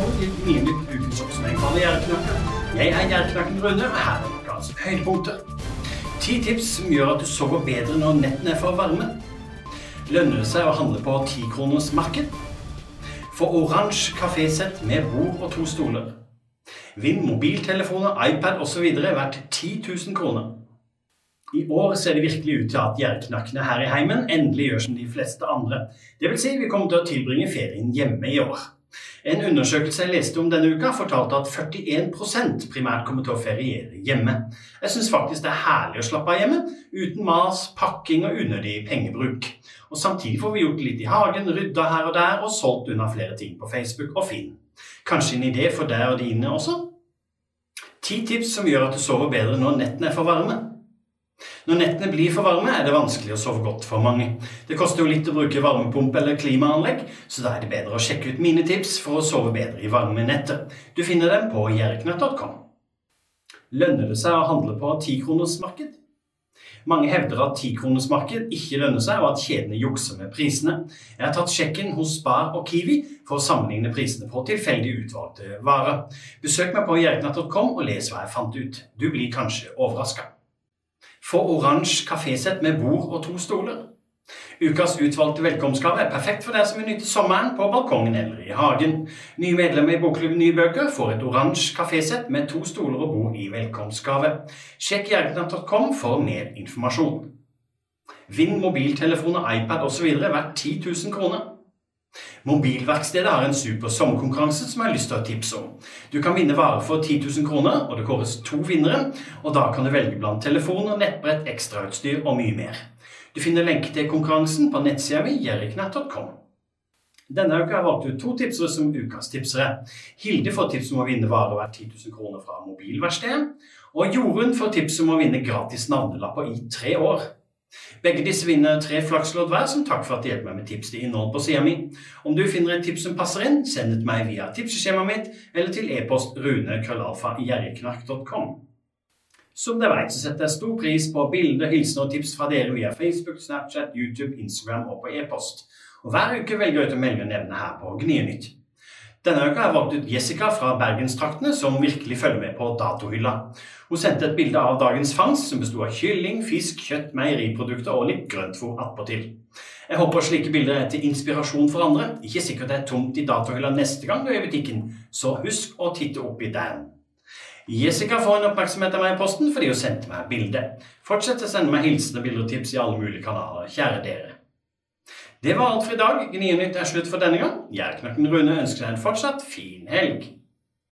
velkommen til nye nytt ukens oppsummering av Gjerdeknakken. Jeg er Gjerdeknakken Rune, og her er ukas høydepunkter. Ti tips som gjør at du sover bedre når nettene er for varme. Lønner det seg å handle på tikroners marked? Få oransje kafésett med bord og to stoler. Vinn mobiltelefoner, iPad osv. verdt 10 000 kroner. I år ser det virkelig ut til at gjerdeknakkene her i heimen endelig gjør som de fleste andre. Vil si, vi kommer til å tilbringe ferien hjemme i år. En undersøkelse jeg leste om denne uka, fortalte at 41% primært kommer til å feriere hjemme. Jeg syns faktisk det er herlig å slappe av hjemme, uten mas, pakking og unødig pengebruk. Og Samtidig får vi gjort litt i hagen, rydda her og der og solgt unna flere ting på Facebook og Finn. Kanskje en idé for deg og dine også? Ti tips som gjør at du sover bedre når nettene er for varme. Når nettene blir for varme, er det vanskelig å sove godt for mange. Det koster jo litt å bruke varmepumpe eller klimaanlegg, så da er det bedre å sjekke ut mine tips for å sove bedre i varme netter. Du finner dem på jerknøtt.com. Lønner det seg å handle på tikronersmarked? Mange hevder at tikronersmarked ikke lønner seg, og at kjedene jukser med prisene. Jeg har tatt sjekken hos Spar og Kiwi for å sammenligne prisene på tilfeldig utvalgte varer. Besøk meg på gjerknatt.com og les hva jeg fant ut. Du blir kanskje overraska. Få oransje kafésett med bord og to stoler. Ukas utvalgte velkomstgave er perfekt for deg som vil nyte sommeren på balkongen eller i hagen. Nye medlemmer i Bokklubben Nye Bøker får et oransje kafésett med to stoler og bord i velkomstgave. Sjekk jerknatt.com for mer informasjon. Vinn mobiltelefoner, iPad osv. verdt 10 000 kroner. Mobilverkstedet har en super sommerkonkurranse som jeg har lyst til å tipse om. Du kan vinne varer for 10 000 kroner, og det kåres to vinnere. og Da kan du velge blant telefoner, nettbrett, ekstrautstyr og mye mer. Du finner lenke til konkurransen på nettsida mi jerriknatt.com. Denne uka har jeg valgt ut to tipsere som ukas tipsere. Hilde får tips om å vinne varer verdt 10 000 kroner fra Mobilverkstedet. Og Jorunn får tips om å vinne gratis navnelapper i tre år. Begge disse vinner tre flakslodd hver som takk for at de hjelper meg med tips til innhold på sida mi. Om du finner et tips som passer inn, send det til meg via tipseskjemaet mitt eller til e-post runekrøllalfa.gjerriknark.com. Som dere vet, så setter jeg stor pris på bilder, hilsener og tips fra dere via Facebook, Snapchat, YouTube, Instagram og på e-post. Og Hver uke velger jeg ut å melde nevne her på Gnienytt. Denne uka har jeg valgt ut Jessica fra bergenstraktene, som virkelig følger med på datohylla. Hun sendte et bilde av dagens fangst, som besto av kylling, fisk, kjøtt, meieriprodukter og litt grøntfôr attpåtil. Jeg håper slike bilder er til inspirasjon for andre. Ikke sikkert det er tomt i datohylla neste gang du er i butikken, så husk å titte oppi der. Jessica får en oppmerksomhet av meg i posten fordi hun sendte meg bilde. Fortsett å sende meg hilsener, bilder og tips i alle mulige kanaler, kjære dere. Det var alt for i dag. Gnienytt er slutt for denne gang. Gjerknakken Rune, ønsker deg en fortsatt fin helg.